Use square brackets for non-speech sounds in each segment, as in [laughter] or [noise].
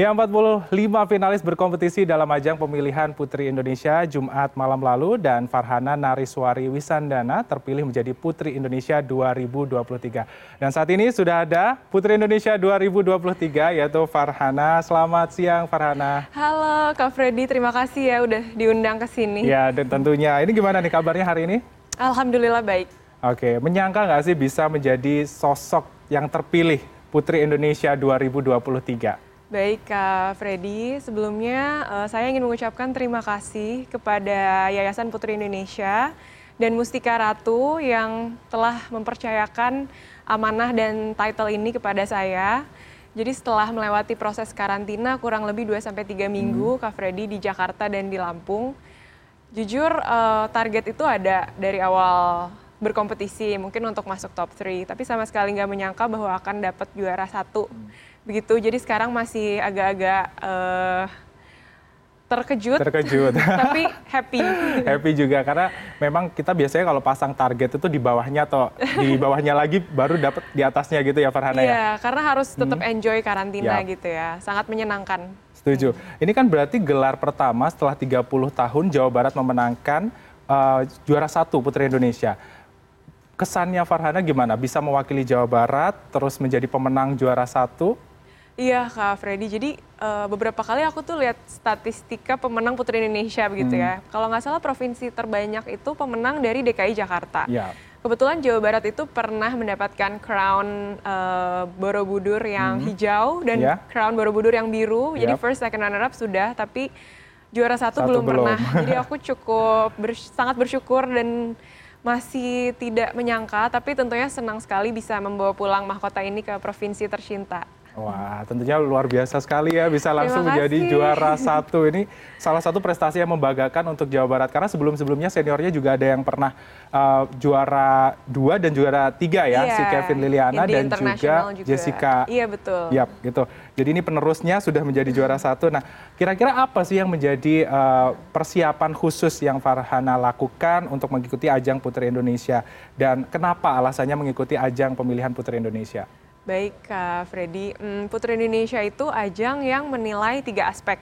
Ya, 45 finalis berkompetisi dalam ajang pemilihan Putri Indonesia Jumat malam lalu dan Farhana Nariswari Wisandana terpilih menjadi Putri Indonesia 2023. Dan saat ini sudah ada Putri Indonesia 2023 yaitu Farhana. Selamat siang Farhana. Halo Kak Freddy, terima kasih ya udah diundang ke sini. Ya, dan tentunya ini gimana nih kabarnya hari ini? Alhamdulillah baik. Oke, menyangka nggak sih bisa menjadi sosok yang terpilih Putri Indonesia 2023? Baik Kak Freddy, sebelumnya uh, saya ingin mengucapkan terima kasih kepada Yayasan Putri Indonesia dan Mustika Ratu yang telah mempercayakan amanah dan title ini kepada saya. Jadi setelah melewati proses karantina kurang lebih 2-3 minggu hmm. Kak Freddy di Jakarta dan di Lampung, jujur uh, target itu ada dari awal berkompetisi mungkin untuk masuk top 3 tapi sama sekali nggak menyangka bahwa akan dapat juara satu hmm. begitu jadi sekarang masih agak-agak uh, terkejut, terkejut, [laughs] tapi [laughs] happy. happy juga karena memang kita biasanya kalau pasang target itu di bawahnya atau di [laughs] bawahnya lagi baru dapat di atasnya gitu ya Farhana ya. Iya, karena harus tetap hmm. enjoy karantina gitu ya, sangat menyenangkan. Setuju. Ini kan berarti gelar pertama setelah 30 tahun Jawa Barat memenangkan uh, juara satu Putri Indonesia kesannya Farhana gimana? Bisa mewakili Jawa Barat, terus menjadi pemenang juara satu? Iya Kak Freddy, jadi uh, beberapa kali aku tuh lihat statistika pemenang Putri Indonesia begitu ya. hmm. ya. Kalau nggak salah provinsi terbanyak itu pemenang dari DKI Jakarta. Ya. Kebetulan Jawa Barat itu pernah mendapatkan crown uh, Borobudur yang hmm. hijau dan yeah. crown Borobudur yang biru. Yep. Jadi first, second, runner up sudah, tapi juara satu, satu belum, belum pernah. [laughs] Jadi aku cukup bers sangat bersyukur dan masih tidak menyangka, tapi tentunya senang sekali bisa membawa pulang mahkota ini ke provinsi tercinta. Wah, tentunya luar biasa sekali ya bisa langsung menjadi juara [laughs] satu. Ini salah satu prestasi yang membanggakan untuk Jawa Barat karena sebelum-sebelumnya seniornya juga ada yang pernah uh, juara dua dan juara tiga ya, yeah, si Kevin Liliana dan juga, juga Jessica. Iya betul. Yap, gitu. Jadi ini penerusnya sudah menjadi juara satu. Nah, kira-kira apa sih yang menjadi uh, persiapan khusus yang Farhana lakukan untuk mengikuti ajang Putri Indonesia dan kenapa alasannya mengikuti ajang pemilihan Putri Indonesia? Baik, Kak Freddy. Hmm, Putri Indonesia itu ajang yang menilai tiga aspek.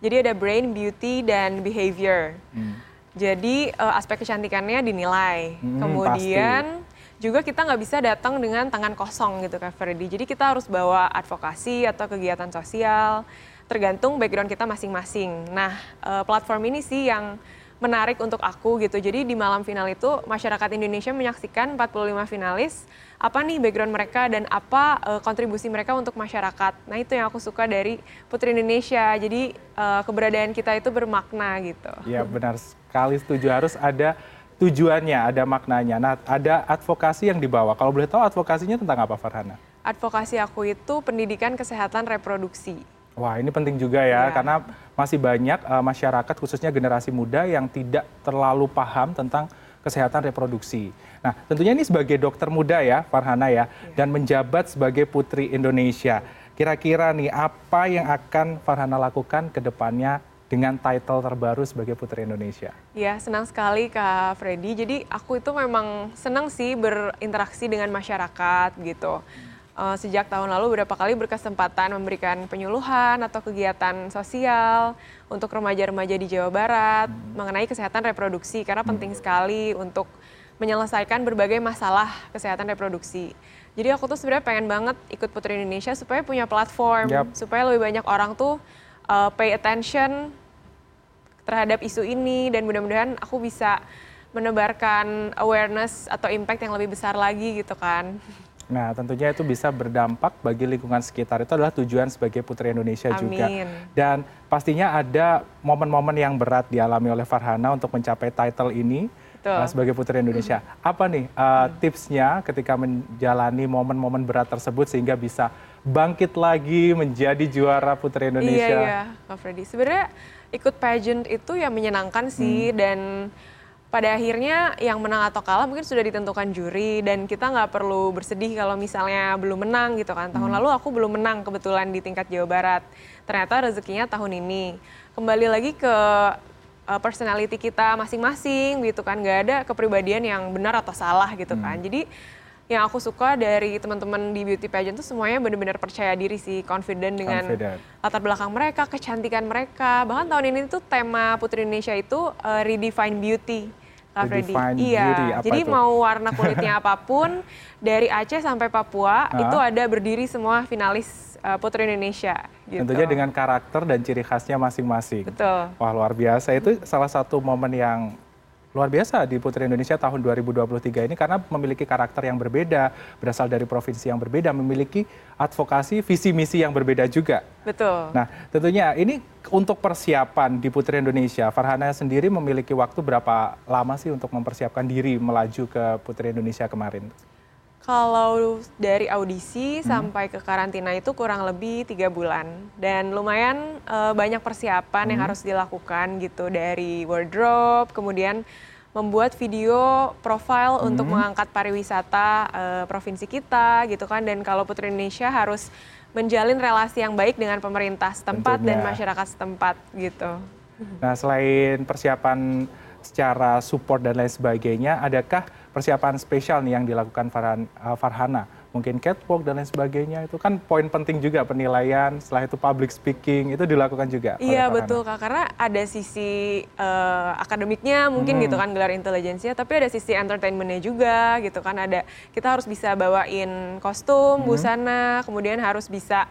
Jadi ada brain, beauty, dan behavior. Hmm. Jadi uh, aspek kecantikannya dinilai. Hmm, Kemudian pasti. juga kita nggak bisa datang dengan tangan kosong gitu, Kak Freddy. Jadi kita harus bawa advokasi atau kegiatan sosial, tergantung background kita masing-masing. Nah, uh, platform ini sih yang menarik untuk aku gitu. Jadi di malam final itu masyarakat Indonesia menyaksikan 45 finalis apa nih background mereka dan apa uh, kontribusi mereka untuk masyarakat. Nah, itu yang aku suka dari Putri Indonesia. Jadi uh, keberadaan kita itu bermakna gitu. Iya, benar sekali setuju harus ada tujuannya, ada maknanya. Nah, ada advokasi yang dibawa. Kalau boleh tahu advokasinya tentang apa Farhana? Advokasi aku itu pendidikan kesehatan reproduksi. Wah, ini penting juga ya, ya. karena masih banyak uh, masyarakat khususnya generasi muda yang tidak terlalu paham tentang kesehatan reproduksi. Nah, tentunya ini sebagai dokter muda ya, Farhana ya, ya. dan menjabat sebagai Putri Indonesia. Kira-kira nih apa yang akan Farhana lakukan ke depannya dengan title terbaru sebagai Putri Indonesia? Ya, senang sekali Kak Freddy. Jadi aku itu memang senang sih berinteraksi dengan masyarakat gitu. Hmm uh, sejak tahun lalu beberapa kali berkesempatan memberikan penyuluhan atau kegiatan sosial untuk remaja-remaja di Jawa Barat hmm. mengenai kesehatan reproduksi karena hmm. penting sekali untuk menyelesaikan berbagai masalah kesehatan reproduksi. Jadi aku tuh sebenarnya pengen banget ikut Putri Indonesia supaya punya platform, yep. supaya lebih banyak orang tuh uh, pay attention terhadap isu ini dan mudah-mudahan aku bisa menebarkan awareness atau impact yang lebih besar lagi gitu kan. Nah, tentunya itu bisa berdampak bagi lingkungan sekitar. Itu adalah tujuan sebagai Putri Indonesia Amin. juga. Dan pastinya ada momen-momen yang berat dialami oleh Farhana untuk mencapai title ini uh, sebagai Putri Indonesia. Apa nih uh, tipsnya ketika menjalani momen-momen berat tersebut sehingga bisa bangkit lagi menjadi juara Putri Indonesia? Iya, iya, Pak Freddy. Sebenarnya ikut pageant itu ya menyenangkan sih hmm. dan pada akhirnya yang menang atau kalah mungkin sudah ditentukan juri dan kita nggak perlu bersedih kalau misalnya belum menang gitu kan. Tahun hmm. lalu aku belum menang kebetulan di tingkat Jawa Barat. Ternyata rezekinya tahun ini. Kembali lagi ke uh, personality kita masing-masing gitu kan. Nggak ada kepribadian yang benar atau salah gitu kan. hmm. kan. Jadi yang aku suka dari teman-teman di beauty pageant tuh semuanya benar-benar percaya diri sih, confident dengan confident. latar belakang mereka, kecantikan mereka. Bahkan tahun ini tuh tema Putri Indonesia itu uh, redefine beauty. Kak Freddy. Iya. Beauty, apa Jadi itu? mau warna kulitnya [laughs] apa pun dari Aceh sampai Papua itu ada berdiri semua finalis uh, Putri Indonesia. Gitu. Tentunya dengan karakter dan ciri khasnya masing-masing. Betul. Wah luar biasa itu salah satu momen yang luar biasa di Putri Indonesia tahun 2023 ini karena memiliki karakter yang berbeda, berasal dari provinsi yang berbeda, memiliki advokasi visi misi yang berbeda juga. Betul. Nah, tentunya ini untuk persiapan di Putri Indonesia, Farhana sendiri memiliki waktu berapa lama sih untuk mempersiapkan diri melaju ke Putri Indonesia kemarin? Kalau dari audisi hmm. sampai ke karantina itu kurang lebih tiga bulan dan lumayan uh, banyak persiapan hmm. yang harus dilakukan gitu dari wardrobe, kemudian membuat video profile hmm. untuk mengangkat pariwisata uh, provinsi kita gitu kan dan kalau Putri Indonesia harus menjalin relasi yang baik dengan pemerintah setempat Tentunya. dan masyarakat setempat gitu. Nah selain persiapan secara support dan lain sebagainya, adakah persiapan spesial nih yang dilakukan Farhan, uh, Farhana? Mungkin catwalk dan lain sebagainya itu kan poin penting juga penilaian, setelah itu public speaking itu dilakukan juga. Iya betul kak, karena ada sisi uh, akademiknya mungkin hmm. gitu kan gelar intelijensia, tapi ada sisi entertainmentnya juga gitu kan ada kita harus bisa bawain kostum, hmm. busana, kemudian harus bisa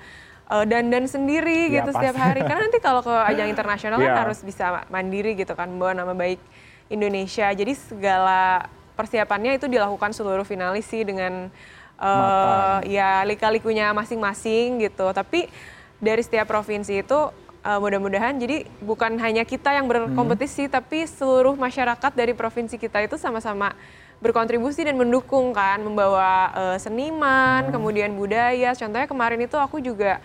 uh, dandan sendiri ya, gitu pasti. setiap hari. Karena nanti kalau ke [laughs] ajang internasional kan iya. harus bisa mandiri gitu kan, membawa nama baik Indonesia. Jadi segala persiapannya itu dilakukan seluruh finalis sih dengan uh, ya lika-likunya masing-masing gitu. Tapi dari setiap provinsi itu uh, mudah-mudahan jadi bukan hanya kita yang berkompetisi hmm. tapi seluruh masyarakat dari provinsi kita itu sama-sama berkontribusi dan mendukung kan membawa uh, seniman, hmm. kemudian budaya. Contohnya kemarin itu aku juga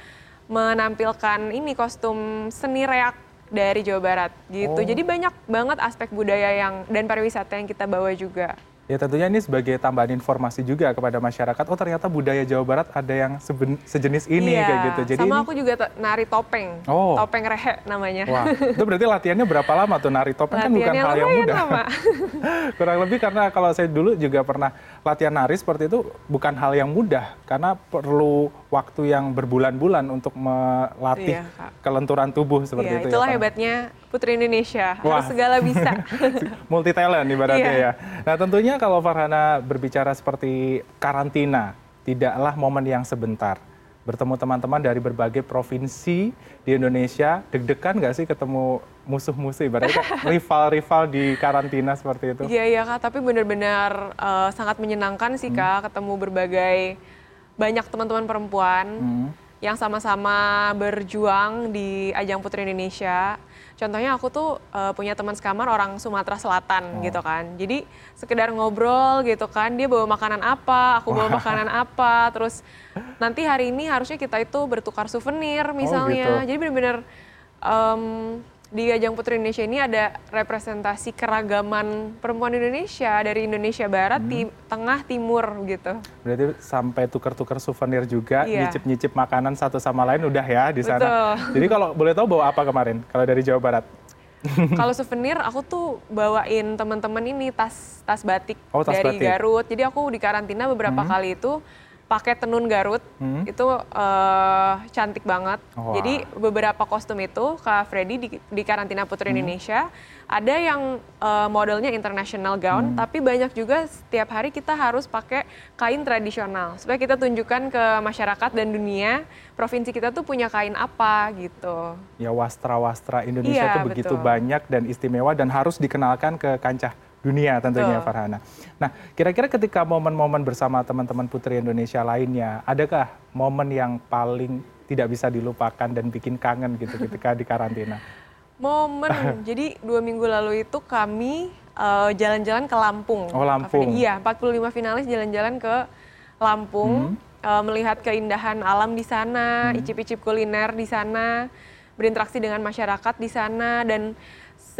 menampilkan ini kostum seni reak dari Jawa Barat gitu. Oh. Jadi banyak banget aspek budaya yang dan pariwisata yang kita bawa juga. Ya tentunya ini sebagai tambahan informasi juga kepada masyarakat. Oh ternyata budaya Jawa Barat ada yang sejenis ini iya, kayak gitu. Jadi sama ini... aku juga nari topeng. Oh. Topeng rehe namanya. Wah, itu berarti latihannya berapa lama tuh nari topeng kan bukan hal yang mudah. [laughs] Kurang lebih karena kalau saya dulu juga pernah latihan nari seperti itu bukan hal yang mudah karena perlu waktu yang berbulan-bulan untuk melatih iya, kelenturan tubuh seperti iya, itu. Ya, itulah ya, hebatnya Putri Indonesia, Wah. harus segala bisa. [laughs] Multi talent ibaratnya iya. ya. Nah tentunya kalau Farhana berbicara seperti karantina, tidaklah momen yang sebentar. Bertemu teman-teman dari berbagai provinsi di Indonesia, deg-degan nggak sih ketemu musuh-musuh ibaratnya [laughs] rival-rival di karantina seperti itu? Iya iya kak, tapi benar-benar uh, sangat menyenangkan sih kak hmm. ketemu berbagai banyak teman-teman perempuan hmm. Yang sama-sama berjuang di ajang Putri Indonesia. Contohnya aku tuh uh, punya teman sekamar orang Sumatera Selatan oh. gitu kan. Jadi sekedar ngobrol gitu kan, dia bawa makanan apa, aku bawa Wah. makanan apa, terus nanti hari ini harusnya kita itu bertukar souvenir misalnya. Oh, gitu. Jadi benar-benar um, di ajang Putri Indonesia ini ada representasi keragaman perempuan Indonesia dari Indonesia Barat, hmm. ti Tengah, Timur gitu. Berarti sampai tukar-tukar souvenir juga, iya. nyicip-nyicip makanan satu sama lain udah ya di sana. Betul. Jadi kalau boleh tahu bawa apa kemarin kalau dari Jawa Barat? [laughs] kalau souvenir aku tuh bawain teman-teman ini tas tas batik oh, tas dari batik. Garut. Jadi aku di karantina beberapa hmm. kali itu pakai tenun Garut hmm. itu uh, cantik banget. Wow. Jadi beberapa kostum itu Kak Freddy di, di karantina Putri hmm. Indonesia ada yang uh, modelnya international gown, hmm. tapi banyak juga setiap hari kita harus pakai kain tradisional supaya kita tunjukkan ke masyarakat dan dunia provinsi kita tuh punya kain apa gitu. Ya wastra-wastra Indonesia itu iya, begitu banyak dan istimewa dan harus dikenalkan ke kancah dunia tentunya Betul. Farhana. Nah, kira-kira ketika momen-momen bersama teman-teman Putri Indonesia lainnya, adakah momen yang paling tidak bisa dilupakan dan bikin kangen gitu ketika di karantina? [laughs] Momen, [laughs] jadi dua minggu lalu itu kami eh, jalan-jalan uh, ke Lampung. Oh Lampung. Iya, 45 finalis jalan-jalan ke Lampung, hmm. uh, melihat keindahan alam di sana, hmm. icip-icip kuliner di sana, berinteraksi dengan masyarakat di sana, dan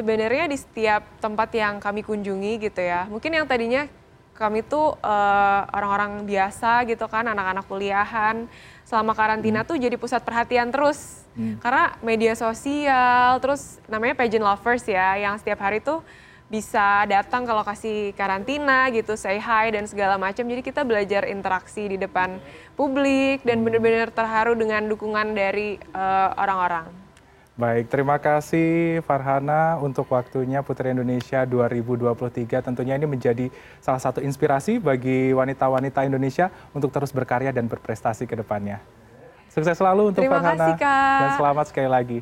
Sebenarnya di setiap tempat yang kami kunjungi gitu ya, mungkin yang tadinya kami tuh uh, orang-orang biasa gitu kan, anak-anak kuliahan, selama karantina hmm. tuh jadi pusat perhatian terus. Hmm. Karena media sosial, terus namanya pageant lovers ya, yang setiap hari tuh bisa datang ke lokasi karantina gitu, say hi dan segala macam. Jadi kita belajar interaksi di depan publik dan benar-benar terharu dengan dukungan dari eh, orang-orang. Baik, terima kasih Farhana untuk waktunya Putri Indonesia 2023. Tentunya ini menjadi salah satu inspirasi bagi wanita-wanita Indonesia untuk terus berkarya dan berprestasi ke depannya. Sukses selalu untuk terima Farhana kasih, Kak. dan selamat sekali lagi.